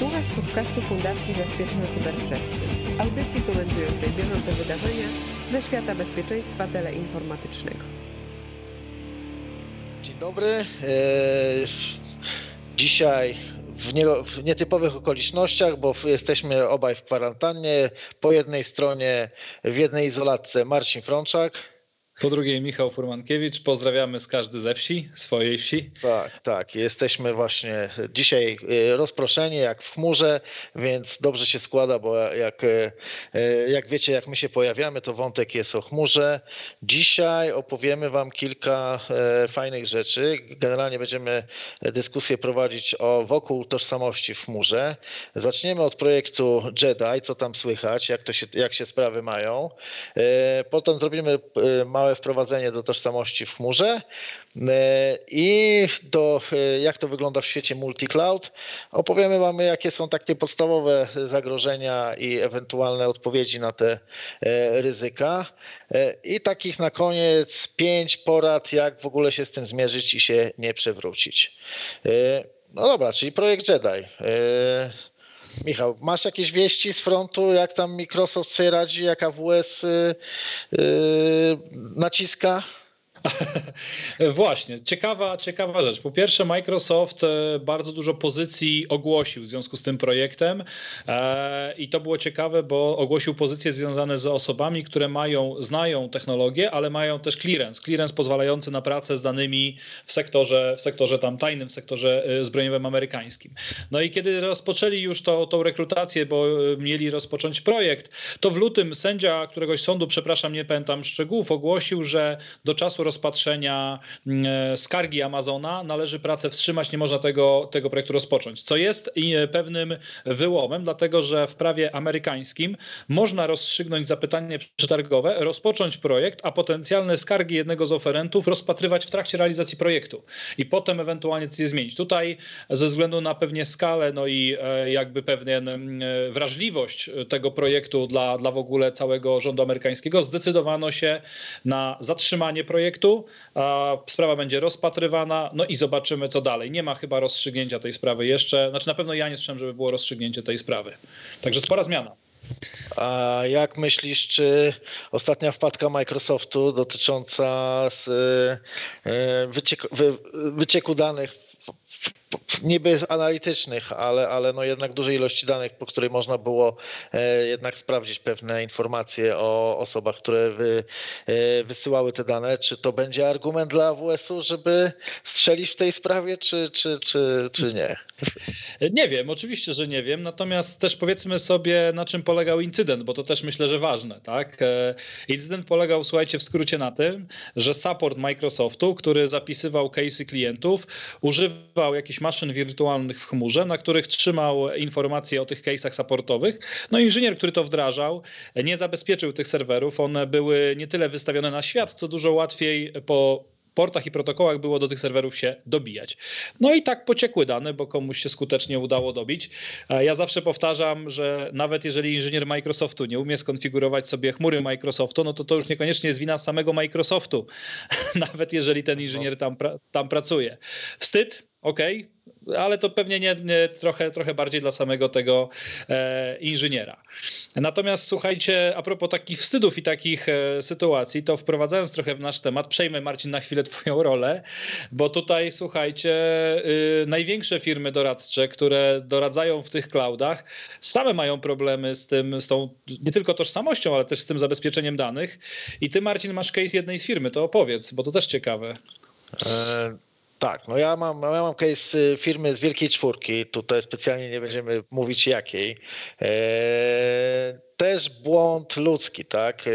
Słuchasz podcastu Fundacji Bezpieczna Cyberprzestrzeń, audycji komentującej bieżące wydarzenia ze świata bezpieczeństwa teleinformatycznego. Dzień dobry. E, dzisiaj w, nie, w, nietypowych okolicznościach, bo jesteśmy obaj w kwarantannie. Po jednej stronie w jednej izolatce Marcin Frączak. Po drugiej Michał Furmankiewicz. Pozdrawiamy z każdy ze wsi, swojej wsi. Tak, tak. Jesteśmy właśnie dzisiaj y, rozproszeni jak w chmurze, więc dobrze się składa, bo jak, y, jak wiecie, jak my się pojawiamy, to wątek jest o chmurze. Dzisiaj opowiemy Wam kilka fajnych rzeczy. Generalnie będziemy dyskusję prowadzić o wokół tożsamości w chmurze. Zaczniemy od projektu Jedi, co tam słychać, jak, to się, jak się sprawy mają. Potem zrobimy małe małe wprowadzenie do tożsamości w chmurze e, i do, e, jak to wygląda w świecie multi-cloud. Opowiemy Wam, jakie są takie podstawowe zagrożenia i ewentualne odpowiedzi na te e, ryzyka. I takich na koniec pięć porad, jak w ogóle się z tym zmierzyć i się nie przewrócić. No dobra, czyli projekt Jedi. Michał, masz jakieś wieści z frontu, jak tam Microsoft sobie radzi, jak AWS yy, naciska? Właśnie, ciekawa, ciekawa rzecz. Po pierwsze, Microsoft e, bardzo dużo pozycji ogłosił w związku z tym projektem e, i to było ciekawe, bo ogłosił pozycje związane z osobami, które mają, znają technologię, ale mają też clearance, clearance pozwalający na pracę z danymi w sektorze, w sektorze tam tajnym, w sektorze e, zbrojeniowym amerykańskim. No i kiedy rozpoczęli już to, tą rekrutację, bo mieli rozpocząć projekt, to w lutym sędzia któregoś sądu, przepraszam, nie pamiętam szczegółów, ogłosił, że do czasu rozpatrzenia mm, e, skargi Amazona należy pracę wstrzymać, nie można tego, tego projektu rozpocząć, co jest e, pewnym wyłomem, dlatego że w prawie amerykańskim można rozstrzygnąć zapytanie przetargowe, rozpocząć projekt, a potencjalne skargi jednego z oferentów rozpatrywać w trakcie realizacji projektu i potem ewentualnie decyzję zmienić. Tutaj ze względu na pewnie skalę, no i e, jakby pewien wrażliwość tego projektu dla, dla w ogóle całego rządu amerykańskiego, zdecydowano się na zatrzymanie projektu, projektu. Sprawa będzie rozpatrywana, no i zobaczymy, co dalej. Nie ma chyba rozstrzygnięcia tej sprawy jeszcze. Znaczy, na pewno ja nie słyszałem, żeby było rozstrzygnięcie tej sprawy. Także spora zmiana. A jak myślisz, czy ostatnia wpadka Microsoftu dotycząca e, wycieku, wy, wycieku danych niby analitycznych, ale, ale no jednak dużej ilości danych, po której można było e, jednak sprawdzić pewne informacje o osobach, które wy, e, wysyłały te dane. Czy to będzie argument dla AWS-u, żeby strzelić w tej sprawie, czy, czy, czy, czy nie? Nie wiem, oczywiście, że nie wiem, natomiast też powiedzmy sobie, na czym polegał incydent, bo to też myślę, że ważne. Tak? E, incydent polegał, słuchajcie, w skrócie na tym, że support Microsoftu, który zapisywał case'y klientów, używał jakichś maszyn wirtualnych w chmurze, na których trzymał informacje o tych case'ach supportowych. No inżynier, który to wdrażał, nie zabezpieczył tych serwerów. One były nie tyle wystawione na świat, co dużo łatwiej po portach i protokołach było do tych serwerów się dobijać. No i tak pociekły dane, bo komuś się skutecznie udało dobić. Ja zawsze powtarzam, że nawet jeżeli inżynier Microsoftu nie umie skonfigurować sobie chmury Microsoftu, no to to już niekoniecznie jest wina samego Microsoftu, nawet jeżeli ten inżynier tam, tam pracuje. Wstyd, okej, okay ale to pewnie nie, nie, trochę, trochę bardziej dla samego tego e, inżyniera. Natomiast słuchajcie, a propos takich wstydów i takich e, sytuacji, to wprowadzając trochę w nasz temat, przejmę Marcin na chwilę twoją rolę, bo tutaj słuchajcie, y, największe firmy doradcze, które doradzają w tych cloudach, same mają problemy z tym, z tą nie tylko tożsamością, ale też z tym zabezpieczeniem danych. I ty Marcin masz case jednej z firmy, to opowiedz, bo to też ciekawe. E tak, no ja mam, ja mam case y, firmy z Wielkiej Czwórki, tutaj specjalnie nie będziemy mówić jakiej. Eee, też błąd ludzki, tak? E,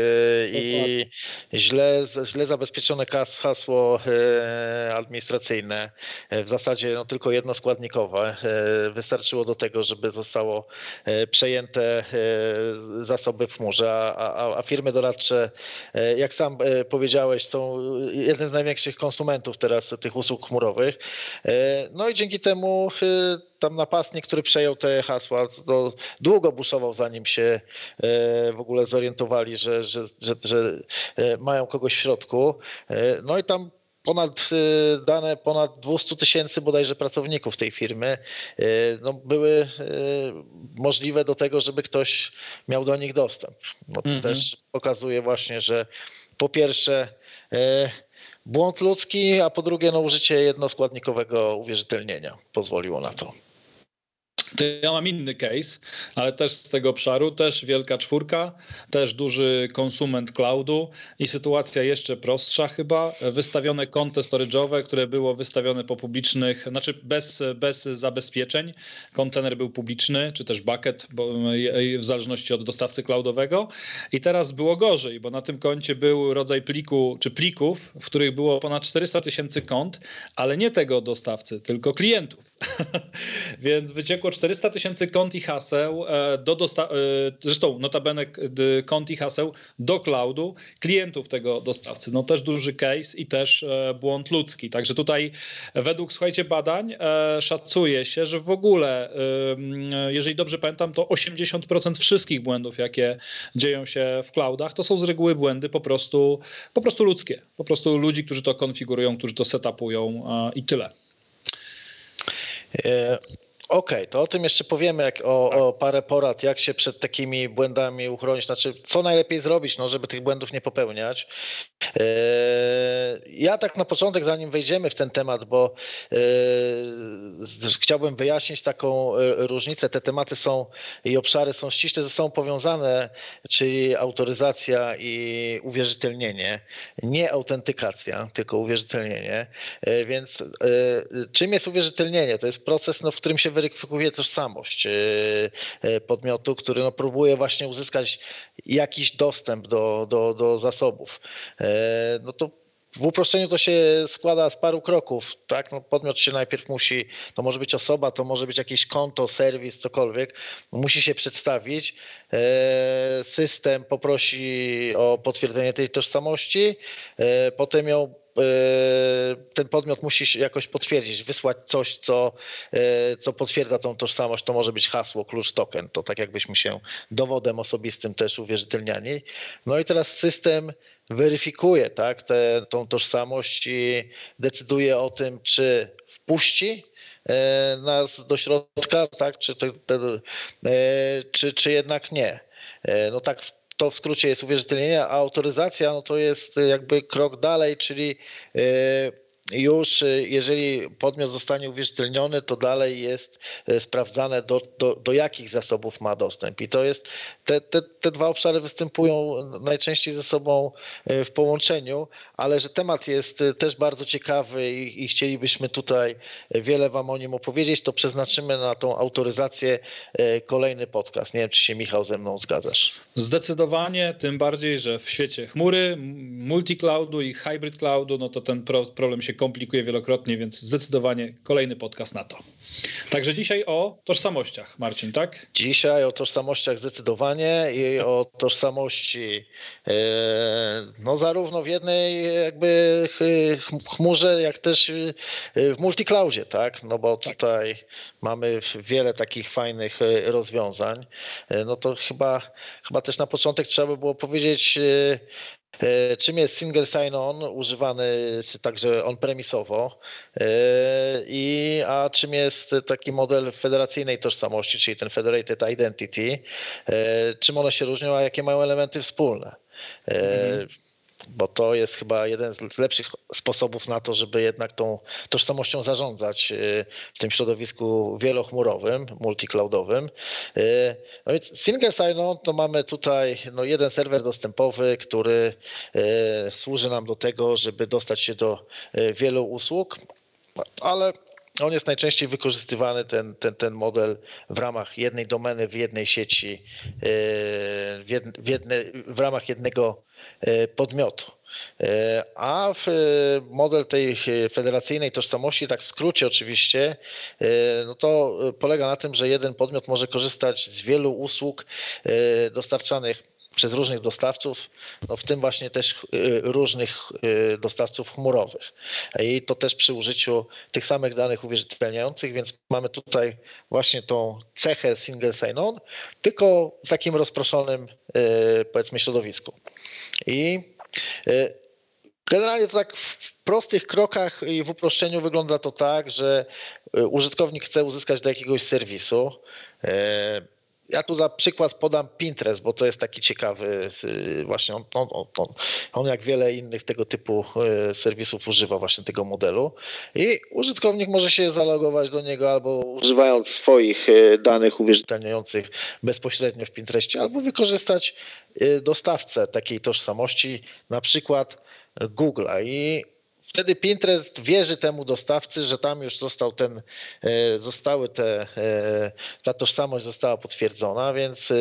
I źle, źle zabezpieczone hasło e, administracyjne, e, w zasadzie no, tylko jednoskładnikowe, wystarczyło do tego, żeby zostało przejęte zasoby w chmurze, a, a, a firmy doradcze, jak sam powiedziałeś, są jednym z największych konsumentów teraz tych usług chmurowych. No i dzięki temu tam napastnik, który przejął te hasła, to długo buszował, zanim się e, w ogóle zorientowali, że, że, że, że e, mają kogoś w środku. E, no i tam ponad dane ponad 200 tysięcy bodajże pracowników tej firmy no, były możliwe do tego, żeby ktoś miał do nich dostęp. No, to mhm. też pokazuje właśnie, że po pierwsze błąd ludzki, a po drugie no, użycie jednoskładnikowego uwierzytelnienia pozwoliło na to. To ja mam inny case, ale też z tego obszaru, też wielka czwórka, też duży konsument cloudu i sytuacja jeszcze prostsza chyba. Wystawione konto storage'owe, które było wystawione po publicznych, znaczy bez, bez zabezpieczeń. Kontener był publiczny, czy też bucket, bo w zależności od dostawcy cloudowego. I teraz było gorzej, bo na tym koncie był rodzaj pliku, czy plików, w których było ponad 400 tysięcy kont, ale nie tego dostawcy, tylko klientów. Więc wyciekło 400 tysięcy kont i haseł e, do dosta- e, zresztą notabene kont i haseł do cloudu klientów tego dostawcy. No też duży case i też e, błąd ludzki. Także tutaj według, słuchajcie, badań szacuje się, że w ogóle, jeżeli dobrze pamiętam, to 80% wszystkich błędów, jakie dzieją się w cloudach, to są z reguły błędy po prostu, po prostu ludzkie. Po prostu ludzi, którzy to konfigurują, którzy to setupują i tyle. Okej, okay, to o tym jeszcze powiemy jak, o, tak. o, parę porad, jak się przed takimi błędami uchronić, znaczy co najlepiej zrobić, no, żeby tych błędów nie popełniać. Eee, ja tak na początek, zanim wejdziemy w ten temat, bo eee, chciałbym wyjaśnić taką e, różnicę. Te tematy są i obszary są ściśle ze sobą powiązane, czyli autoryzacja i uwierzytelnienie. Nie autentykacja, tylko uwierzytelnienie. E, więc e, czym jest uwierzytelnienie? To jest proces, no, w którym się weryfikuje tożsamość podmiotu, który no, próbuje właśnie uzyskać jakiś dostęp do, do, do zasobów. E, no to w uproszczeniu to się składa z paru kroków, tak? No podmiot się najpierw musi, to może być osoba, to może być jakieś konto, serwis, cokolwiek, musi się przedstawić. E, system poprosi o potwierdzenie tej tożsamości, e, potem ją ten podmiot musi jakoś potwierdzić, wysłać coś, co, co potwierdza tą tożsamość. To może być hasło, klucz, token. To tak jakbyśmy się dowodem osobistym też uwierzytelniani. No i teraz system weryfikuje tak, tę tą tożsamość i decyduje o tym, czy wpuści e, nas do środka, tak, czy, czy, czy jednak nie. E, no tak to w skrócie jest uwierzytelnienie, a autoryzacja no to jest jakby krok dalej, czyli e, już y, jeżeli podmiot zostanie uwierzytelniony, to dalej jest y, sprawdzane do, do, do jakich zasobów ma dostęp. I to jest, te, te, te dwa obszary występują najczęściej ze sobą y, w połączeniu, ale że temat jest też bardzo ciekawy i, i chcielibyśmy tutaj wiele Wam o nim opowiedzieć, to przeznaczymy na tą autoryzację kolejny podcast. Nie wiem, czy się Michał ze mną zgadzasz. Zdecydowanie, tym bardziej, że w świecie chmury, multi-cloudu i hybrid cloudu, no to ten problem się komplikuje wielokrotnie, więc zdecydowanie kolejny podcast na to. Także dzisiaj o tożsamościach, Marcin, tak? Dzisiaj o tożsamościach zdecydowanie i o tożsamości e, no zarówno w jednej jakby chmurze, jak też w multicloudzie, tak? No bo tak. tutaj mamy wiele takich fajnych e, rozwiązań. E, no to chyba, chyba też na początek trzeba by było powiedzieć E, czym jest single sign-on używany także on-premisowo? E, i a czym jest taki model federacyjnej tożsamości, czyli ten federated identity, e, czym one się różnią, a jakie mają elementy wspólne. Mhm bo to jest chyba jeden z lepszych sposobów na to, żeby jednak tą tożsamością zarządzać y, w tym środowisku wielochmurowym, multicloudowym. Y, no więc single sign-on to mamy tutaj no jeden serwer dostępowy, który y, służy nam do tego, żeby dostać się do wielu usług, ale on jest najczęściej wykorzystywany, ten, ten, ten model w ramach jednej domeny, w jednej sieci, w, w, jedne, w ramach jednego E, podmiotu. E, a w model tej federacyjnej tożsamości, tak w skrócie oczywiście, no to polega na tym, że jeden podmiot może korzystać z wielu usług dostarczanych przez różnych dostawców, no w tym właśnie też różnych dostawców chmurowych. I to też przy użyciu tych samych danych uwierzytelniających, więc mamy tutaj właśnie tą cechę single sign-on, tylko w takim rozproszonym powiedzmy środowisku. I Generalnie to tak w prostych krokach i w uproszczeniu wygląda to tak, że użytkownik chce uzyskać do jakiegoś serwisu. E, ja tu za przykład podam Pinterest, bo to jest taki ciekawy, właśnie on, on, on, on, jak wiele innych tego typu e, serwisów używa właśnie tego modelu. I użytkownik może się zalogować do niego albo używając swoich danych uwierzytelniających bezpośrednio w Pinterestie, albo wykorzystać dostawcę takiej tożsamości, na przykład Google'a. I wtedy Pinterest wierzy temu dostawcy, że tam już został ten, e, zostały te, e, ta tożsamość została potwierdzona, więc e,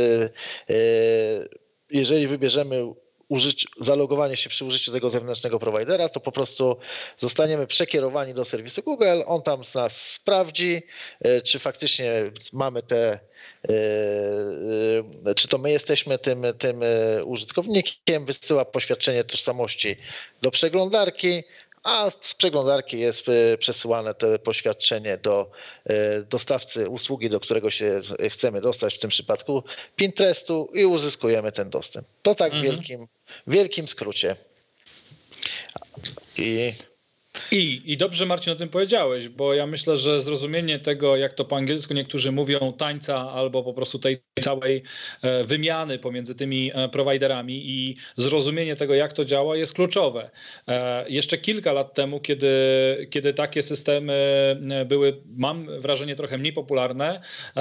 jeżeli wybierzemy użyć, zalogowanie się przy użyciu tego zewnętrznego prowajdera, to po prostu zostaniemy przekierowani do serwisu Google, on tam nas sprawdzi, czy faktycznie mamy te czy to my jesteśmy tym, tym użytkownikiem, wysyła poświadczenie tożsamości do przeglądarki, a z przeglądarki jest e, przesyłane to poświadczenie do e, dostawcy usługi, do którego się chcemy dostać, w tym przypadku Pinterestu i uzyskujemy ten dostęp. To tak w mhm. wielkim, wielkim skrócie. I i, I dobrze, Marcin, o tym powiedziałeś, bo ja myślę, że zrozumienie tego, jak to po angielsku niektórzy mówią, tańca albo po prostu tej całej e, wymiany pomiędzy tymi e, prowajderami i zrozumienie tego, jak to działa, jest kluczowe. E, jeszcze kilka lat temu, kiedy, kiedy takie systemy były, mam wrażenie, trochę mniej popularne,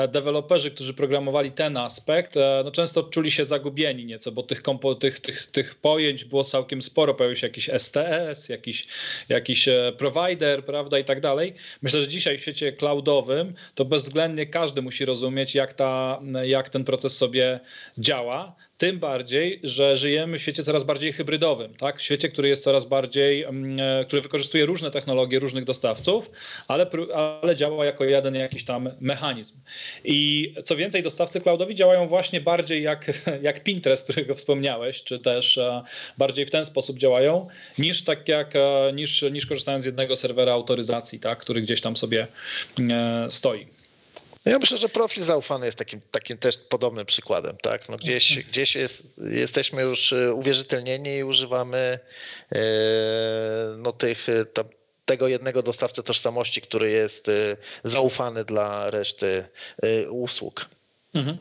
deweloperzy, którzy programowali ten aspekt, no często czuli się zagubieni nieco, bo tych, kompo, tych, tych, tych pojęć było całkiem sporo. Pojawił się jakiś STS, jakiś, jakiś provider, prawda, i tak dalej. Myślę, że dzisiaj w świecie cloudowym to bezwzględnie każdy musi rozumieć, jak, ta, jak ten proces sobie działa. Tym bardziej, że żyjemy w świecie coraz bardziej hybrydowym, tak? W świecie, który jest coraz bardziej, mm, e, który wykorzystuje różne technologie różnych dostawców, ale, ale działa jako jeden jakiś tam mechanizm. I co więcej, dostawcy cloudowi działają właśnie bardziej jak, jak Pinterest, którego wspomniałeś, czy też e, bardziej w ten sposób działają, niż tak jak, e, niż, niż korzystając z jednego serwera autoryzacji, tak? który gdzieś tam sobie stoi. No ja myślę, że profil zaufany jest takim, takim też podobnym przykładem. Tak? No gdzieś mhm. gdzieś jest, jesteśmy już e, uwierzytelnieni i używamy e, no, tych, e, tego jednego dostawcy tożsamości, który jest zaufany dla reszty usług. Mhm.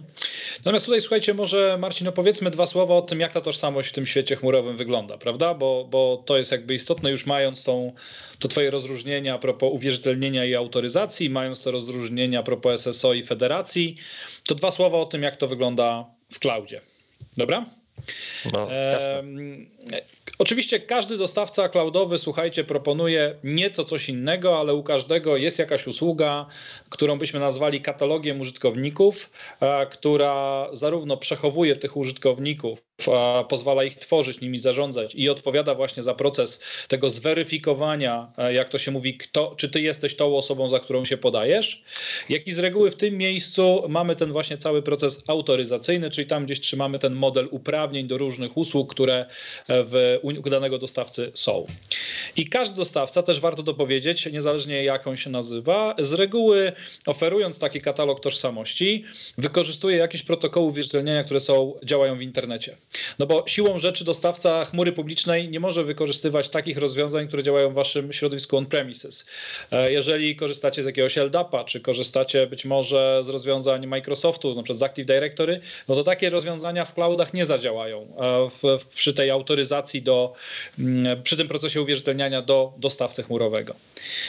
Natomiast tutaj słuchajcie, może Marcin, opowiedzmy dwa słowa o tym, jak ta tożsamość w tym świecie chmurowym wygląda, prawda? Bo, bo to jest jakby istotne, już mając tą, to twoje rozróżnienia a propos uwierzytelnienia i autoryzacji, mając to rozróżnienia a propos SSO i federacji, to dwa słowa o tym, jak to wygląda w cloudzie. Dobra? No, e, oczywiście każdy dostawca cloudowy, słuchajcie, proponuje nieco coś innego, ale u każdego jest jakaś usługa, którą byśmy nazwali katalogiem użytkowników, e, która zarówno przechowuje tych użytkowników, e, pozwala ich tworzyć, nimi zarządzać i odpowiada właśnie za proces tego zweryfikowania, e, jak to się mówi, kto, czy ty jesteś tą osobą, za którą się podajesz, jak i z reguły w tym miejscu mamy ten właśnie cały proces autoryzacyjny, czyli tam gdzieś trzymamy ten model uprawnień do różnych usług, które w u danego dostawcy są. I każdy dostawca, też warto to powiedzieć, niezależnie jak on się nazywa, z reguły oferując taki katalog tożsamości, wykorzystuje jakieś protokoły uwierzytelniania, które są, działają w internecie. No bo siłą rzeczy dostawca chmury publicznej nie może wykorzystywać takich rozwiązań, które działają w waszym środowisku on-premises. E, jeżeli korzystacie z jakiegoś LDAP-a, czy korzystacie być może z rozwiązań Microsoftu, na przykład z Active Directory, no to takie rozwiązania w cloudach nie zadziałają e, w, w, przy tej autoryzacji do, mm, przy tym procesie uwierzytelniania do dostawcy chmurowego.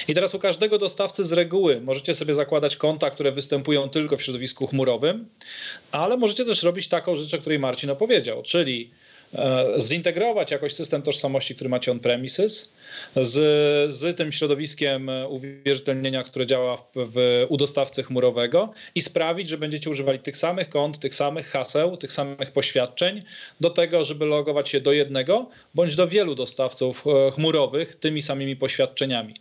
I teraz u każdego dostawcy z reguły możecie sobie zakładać konta, które występują tylko w środowisku chmurowym, ale możecie też robić taką rzecz, o której Marcin opowiedział, czyli zintegrować jakoś system tożsamości, który macie on-premises, z, z tym środowiskiem uwierzytelnienia, które działa w, w, u dostawcy chmurowego i sprawić, że będziecie używali tych samych kont, tych samych haseł, tych samych poświadczeń do tego, żeby logować się do jednego bądź do wielu dostawców e, chmurowych tymi samymi poświadczeniami.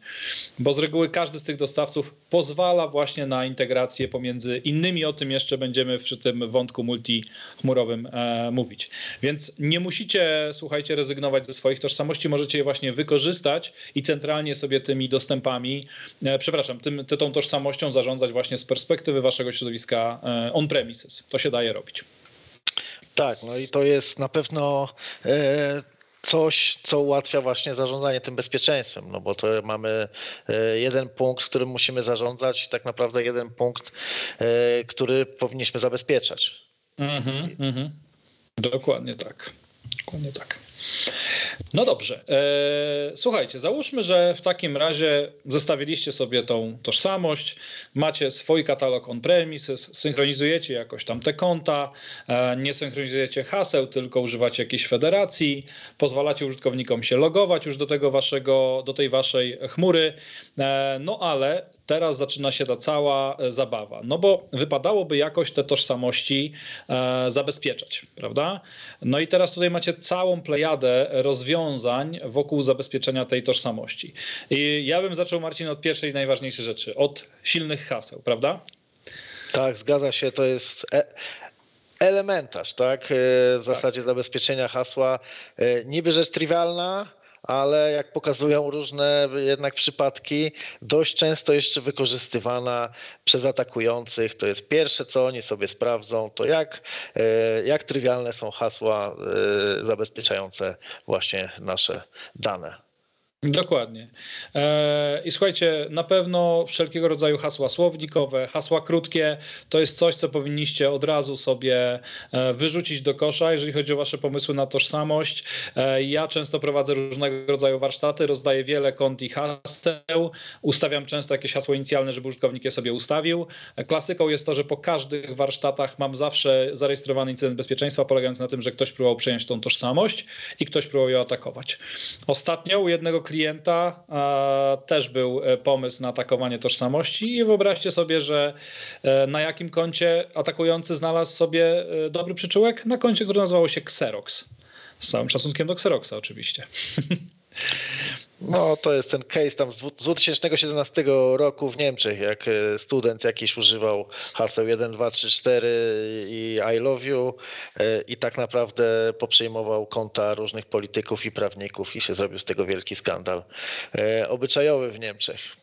Bo z reguły każdy z tych dostawców pozwala właśnie na integrację pomiędzy innymi, o tym jeszcze będziemy przy tym wątku multichmurowym e, mówić. Więc nie musicie, słuchajcie, rezygnować ze swoich tożsamości, możecie je właśnie wykorzystać i centralnie sobie tymi dostępami, e, przepraszam, tym, tą tożsamością zarządzać właśnie z perspektywy waszego środowiska e, on-premises. To się daje robić. Tak, no i to jest na pewno e, coś, co ułatwia właśnie zarządzanie tym bezpieczeństwem, no bo to mamy jeden punkt, którym musimy zarządzać i tak naprawdę jeden punkt, który powinniśmy zabezpieczać. Mhm, mhm. Dokładnie tak. Dokładnie tak. No dobrze. E, słuchajcie, załóżmy, że w takim razie zestawiliście sobie tą tożsamość, macie swój katalog on-premises, synchronizujecie jakoś tam te konta, e, nie synchronizujecie haseł, tylko używacie jakiejś federacji, pozwalacie użytkownikom się logować już do tego waszego, do tej waszej chmury, e, no ale teraz zaczyna się ta cała e, zabawa. No bo wypadałoby jakoś te tożsamości e, zabezpieczać, prawda? No i teraz tutaj macie całą plejadę rozwiązań wokół zabezpieczenia tej tożsamości. I ja bym zaczął, Marcin, od pierwszej najważniejszej rzeczy, od silnych haseł, prawda? Tak, zgadza się, to jest e, elementarz, tak? W zasadzie tak. zabezpieczenia hasła. Niby rzecz trywialna, ale jak pokazują różne jednak przypadki, dość często jeszcze wykorzystywana przez atakujących. To jest pierwsze, co oni sobie sprawdzą, to jak, e, jak trywialne są hasła e, zabezpieczające właśnie nasze dane. Dokładnie. E, I słuchajcie, na pewno wszelkiego rodzaju hasła słownikowe, hasła krótkie to jest coś, co powinniście od razu sobie e, wyrzucić do kosza, jeżeli chodzi o Wasze pomysły na tożsamość. E, ja często prowadzę różnego rodzaju warsztaty, rozdaję wiele kont i haseł, ustawiam często jakieś hasło inicjalne, żeby użytkownik je sobie ustawił. Klasyką jest to, że po każdych warsztatach mam zawsze zarejestrowany incydent bezpieczeństwa, polegający na tym, że ktoś próbował przejąć tą tożsamość i ktoś próbował ją atakować. Ostatnio u jednego też był e, pomysł na atakowanie tożsamości i wyobraźcie sobie, że e, na jakim koncie atakujący znalazł sobie e, dobry przyczółek? Na koncie, które nazywało się Xerox. Z całym szacunkiem do Xeroxa oczywiście. No, to jest ten case tam z 2017 roku w Niemczech, jak e, student jakiś używał haseł 1, 2, 3, 4 i I love you e, i tak naprawdę poprzejmował konta różnych polityków i prawników i się zrobił z tego wielki skandal e, obyczajowy w Niemczech.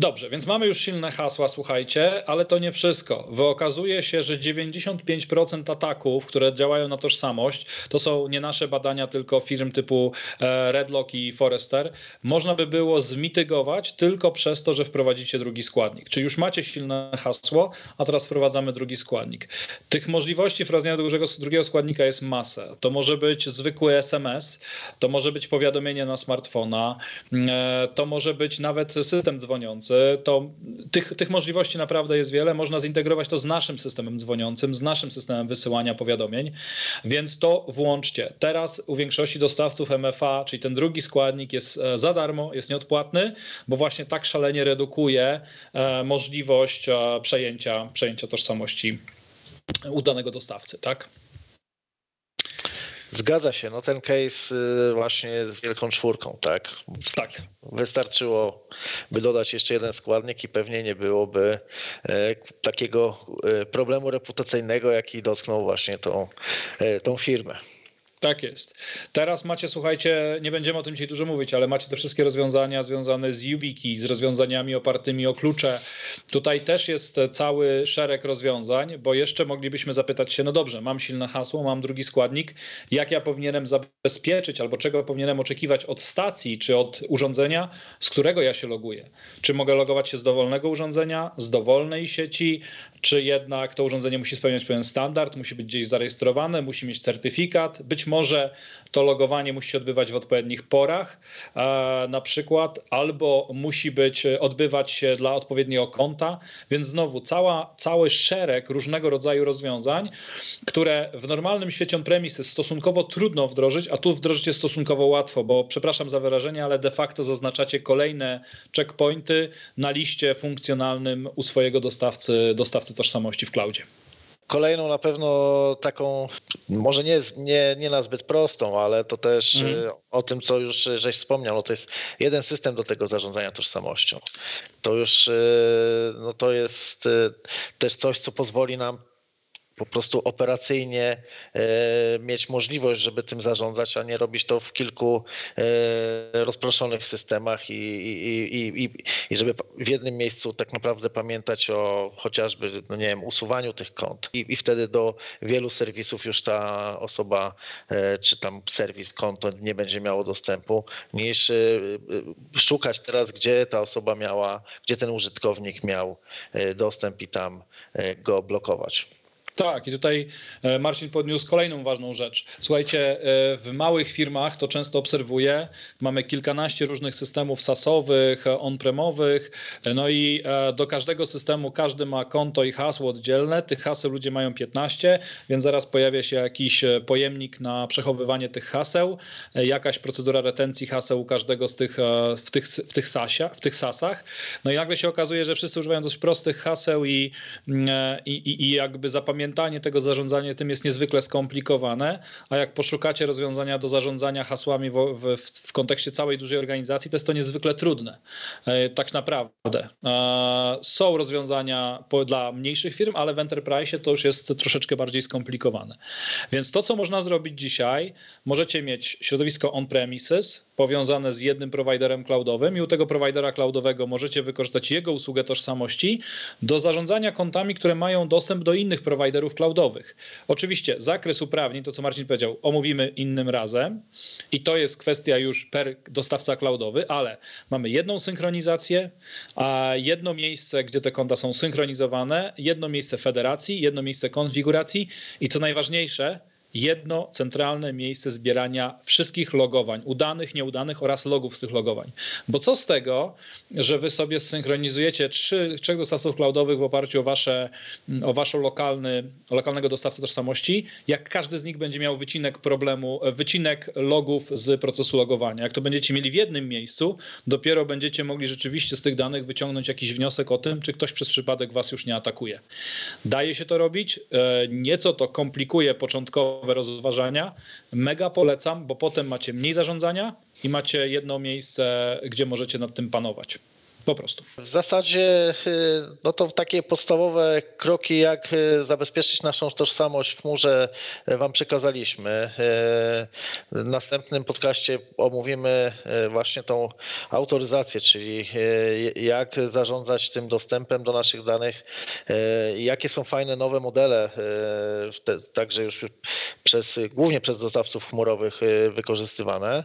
Dobrze, więc mamy już silne hasła, słuchajcie, ale to nie wszystko. Wyokazuje się, że 95% ataków, które działają na tożsamość, to są nie nasze badania, tylko firm typu e, Redlock i Forrester, można by było zmitygować tylko przez to, że wprowadzicie drugi składnik. Czyli już macie silne hasło, a teraz wprowadzamy drugi składnik. Tych możliwości wprowadzenia drugiego, składnika jest masę. To może być zwykły SMS, to może być powiadomienie na smartfona, e, to może być nawet system dzwoniący, to tych, tych możliwości naprawdę jest wiele. Można zintegrować to z naszym systemem dzwoniącym, z naszym systemem wysyłania powiadomień, więc to włączcie. Teraz u większości dostawców MFA, czyli ten drugi składnik jest e, za darmo, jest nieodpłatny, bo właśnie tak szalenie redukuje e, możliwość e, przejęcia, przejęcia tożsamości u danego dostawcy, tak? Zgadza się, no ten case y, właśnie z wielką czwórką, tak? Tak. Wystarczyło, by dodać jeszcze jeden składnik i pewnie nie byłoby e, takiego e, problemu reputacyjnego, jaki dotknął właśnie tą, e, tą firmę. Tak jest. Teraz macie, słuchajcie, nie będziemy o tym dzisiaj dużo mówić, ale macie te wszystkie rozwiązania związane z YubiKey, z rozwiązaniami opartymi o klucze. Tutaj też jest cały szereg rozwiązań, bo jeszcze moglibyśmy zapytać się, no dobrze, mam silne hasło, mam drugi składnik, jak ja powinienem zabezpieczyć albo czego powinienem oczekiwać od stacji czy od urządzenia, z którego ja się loguję? Czy mogę logować się z dowolnego urządzenia, z dowolnej sieci, czy jednak to urządzenie musi spełniać pewien standard, musi być gdzieś zarejestrowane, musi mieć certyfikat, być może to logowanie musi się odbywać w odpowiednich porach, na przykład, albo musi być, odbywać się dla odpowiedniego konta, więc znowu cała, cały szereg różnego rodzaju rozwiązań, które w normalnym świecie on-premise stosunkowo trudno wdrożyć, a tu wdrożyć jest stosunkowo łatwo, bo przepraszam za wyrażenie, ale de facto zaznaczacie kolejne checkpointy na liście funkcjonalnym u swojego dostawcy, dostawcy tożsamości w cloudzie. Kolejną na pewno taką, może nie, nie, nie na zbyt prostą, ale to też mm. o tym, co już żeś wspomniał, no to jest jeden system do tego zarządzania tożsamością. To już e, no to jest też coś, co pozwoli nam po prostu operacyjnie mieć możliwość, żeby tym zarządzać, a nie robić to w kilku rozproszonych systemach i, i, i, i żeby w jednym miejscu tak naprawdę pamiętać o chociażby, no nie wiem, usuwaniu tych kont i, i wtedy do wielu serwisów już ta osoba czy tam serwis, konto nie będzie miało dostępu, niż szukać teraz, gdzie ta osoba miała, gdzie ten użytkownik miał dostęp i tam go blokować. Tak, i tutaj e, Marcin podniósł kolejną ważną rzecz. Słuchajcie, e, w małych firmach to często obserwuję. Mamy kilkanaście różnych systemów on-premowych, e, no i do każdego systemu każdy ma konto i hasło oddzielne. Tych haseł ludzie mają 15, więc zaraz pojawia się jakiś pojemnik na przechowywanie tych haseł, jakaś procedura retencji haseł u każdego z tych w tych, w tych, sasia, w tych sasach. No i nagle się okazuje, że wszyscy używają dość prostych haseł i, i, i, i jakby zapamiętają zapamiętanie tego zarządzania tym jest niezwykle skomplikowane, a jak poszukacie rozwiązania do zarządzania hasłami w, w, w kontekście całej dużej organizacji, to jest to niezwykle trudne. E, tak naprawdę. E, są rozwiązania dla mniejszych firm, ale w enterprise to już jest troszeczkę bardziej skomplikowane. Więc to, co można zrobić dzisiaj, możecie mieć środowisko on-premises powiązane z jednym prowajderem cloudowym i u tego prowajdera cloudowego możecie wykorzystać jego usługę tożsamości do zarządzania kontami, które mają dostęp do innych prowajderów prowajderów cloudowych. Oczywiście zakres uprawnień, to co Marcin powiedział, omówimy innym razem i to jest kwestia już per dostawca cloudowy, ale mamy jedną synchronizację, a jedno miejsce, gdzie te konta są synchronizowane, jedno miejsce federacji, jedno miejsce konfiguracji i co najważniejsze, jedno centralne miejsce zbierania wszystkich logowań, udanych, nieudanych oraz logów z tych logowań. Bo co z tego, że wy sobie zsynchronizujecie trzy, trzech dostawców cloudowych w oparciu o, wasze, o waszą lokalny, lokalnego dostawcę tożsamości, jak każdy z nich będzie miał wycinek problemu, wycinek logów z procesu logowania. Jak to będziecie mieli w jednym miejscu, dopiero będziecie mogli rzeczywiście z tych danych wyciągnąć jakiś wniosek o tym, czy ktoś przez przypadek was już nie atakuje. Daje się to robić, e, nieco to komplikuje początkowo rozważania. Mega polecam, bo potem macie mniej zarządzania i macie jedno miejsce, gdzie możecie nad tym panować. Po prostu. W zasadzie y, no to takie podstawowe kroki, jak y, zabezpieczyć naszą tożsamość w chmurze y, Wam przekazaliśmy. W następnym podcaście omówimy właśnie tą autoryzację, czyli jak zarządzać tym dostępem do naszych danych, jakie są fajne nowe modele, także już przez, głównie przez dostawców chmurowych wykorzystywane.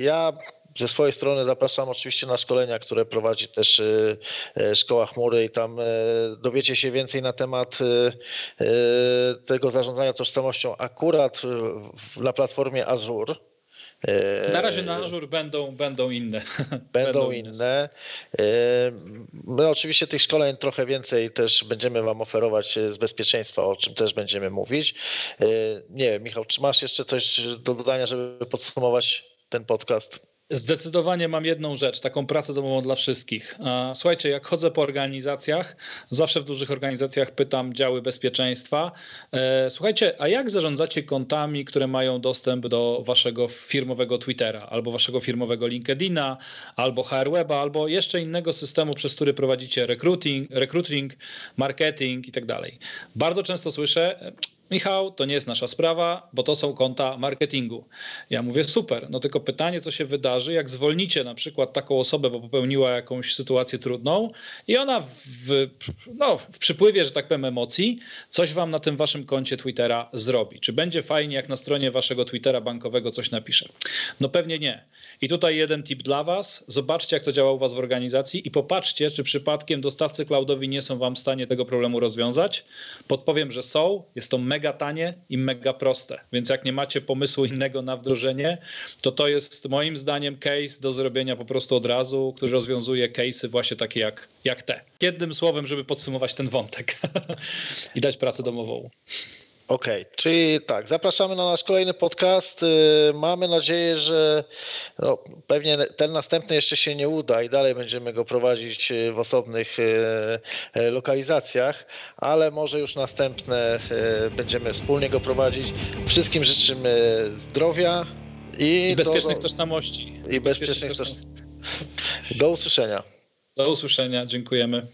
Ja ze swojej strony zapraszam oczywiście na szkolenia, które prowadzi też y, y, Szkoła Chmury i tam y, dowiecie się więcej na temat tego zarządzania tożsamością akurat na platformie Azure. Na razie na Azure będą, będą inne. Będą, będą inne. My oczywiście tych szkoleń trochę więcej też będziemy Wam oferować z bezpieczeństwa, o czym też będziemy mówić. Nie, Michał, czy masz jeszcze coś do dodania, żeby podsumować ten podcast? Zdecydowanie mam jedną rzecz, taką pracę domową dla wszystkich. Słuchajcie, jak chodzę po organizacjach, zawsze w dużych organizacjach pytam działy bezpieczeństwa. E, słuchajcie, a jak zarządzacie kontami, które mają dostęp do waszego firmowego Twittera, albo waszego firmowego LinkedIna, albo HRWeba, albo jeszcze innego systemu, przez który prowadzicie recruiting, recruiting marketing i tak dalej. Bardzo często słyszę, Michał, to nie jest nasza sprawa, bo to są konta marketingu. Ja mówię, super, no tylko pytanie, co się wydarzy, jak zwolnicie na przykład taką osobę, bo popełniła jakąś sytuację trudną i ona w, no, w przypływie, że tak powiem, emocji, coś wam na tym waszym koncie Twittera zrobi. Czy będzie fajnie, jak na stronie waszego Twittera bankowego coś napisze? No pewnie nie. I tutaj jeden tip dla was. Zobaczcie, jak to działa u was w organizacji i popatrzcie, czy przypadkiem dostawcy cloudowi nie są wam w stanie tego problemu rozwiązać. Podpowiem, że są. Jest to mega mega tanie i mega proste. Więc jak nie macie pomysłu innego na wdrożenie, to to jest moim zdaniem case do zrobienia po prostu od razu, który rozwiązuje case'y właśnie takie jak, jak te. Jednym słowem, żeby podsumować ten wątek i dać pracę domową. Okej, okay, czyli tak, zapraszamy na nasz kolejny podcast. Y, mamy nadzieję, że no, pewnie ten następny jeszcze się nie uda i dalej będziemy go prowadzić y, w osobnych y, lokalizacjach, ale może już następne będziemy wspólnie go prowadzić. Wszystkim życzymy zdrowia i, I bezpiecznych do, tożsamości. I bezpiecznych tożsamości. Do usłyszenia. Do usłyszenia, dziękujemy.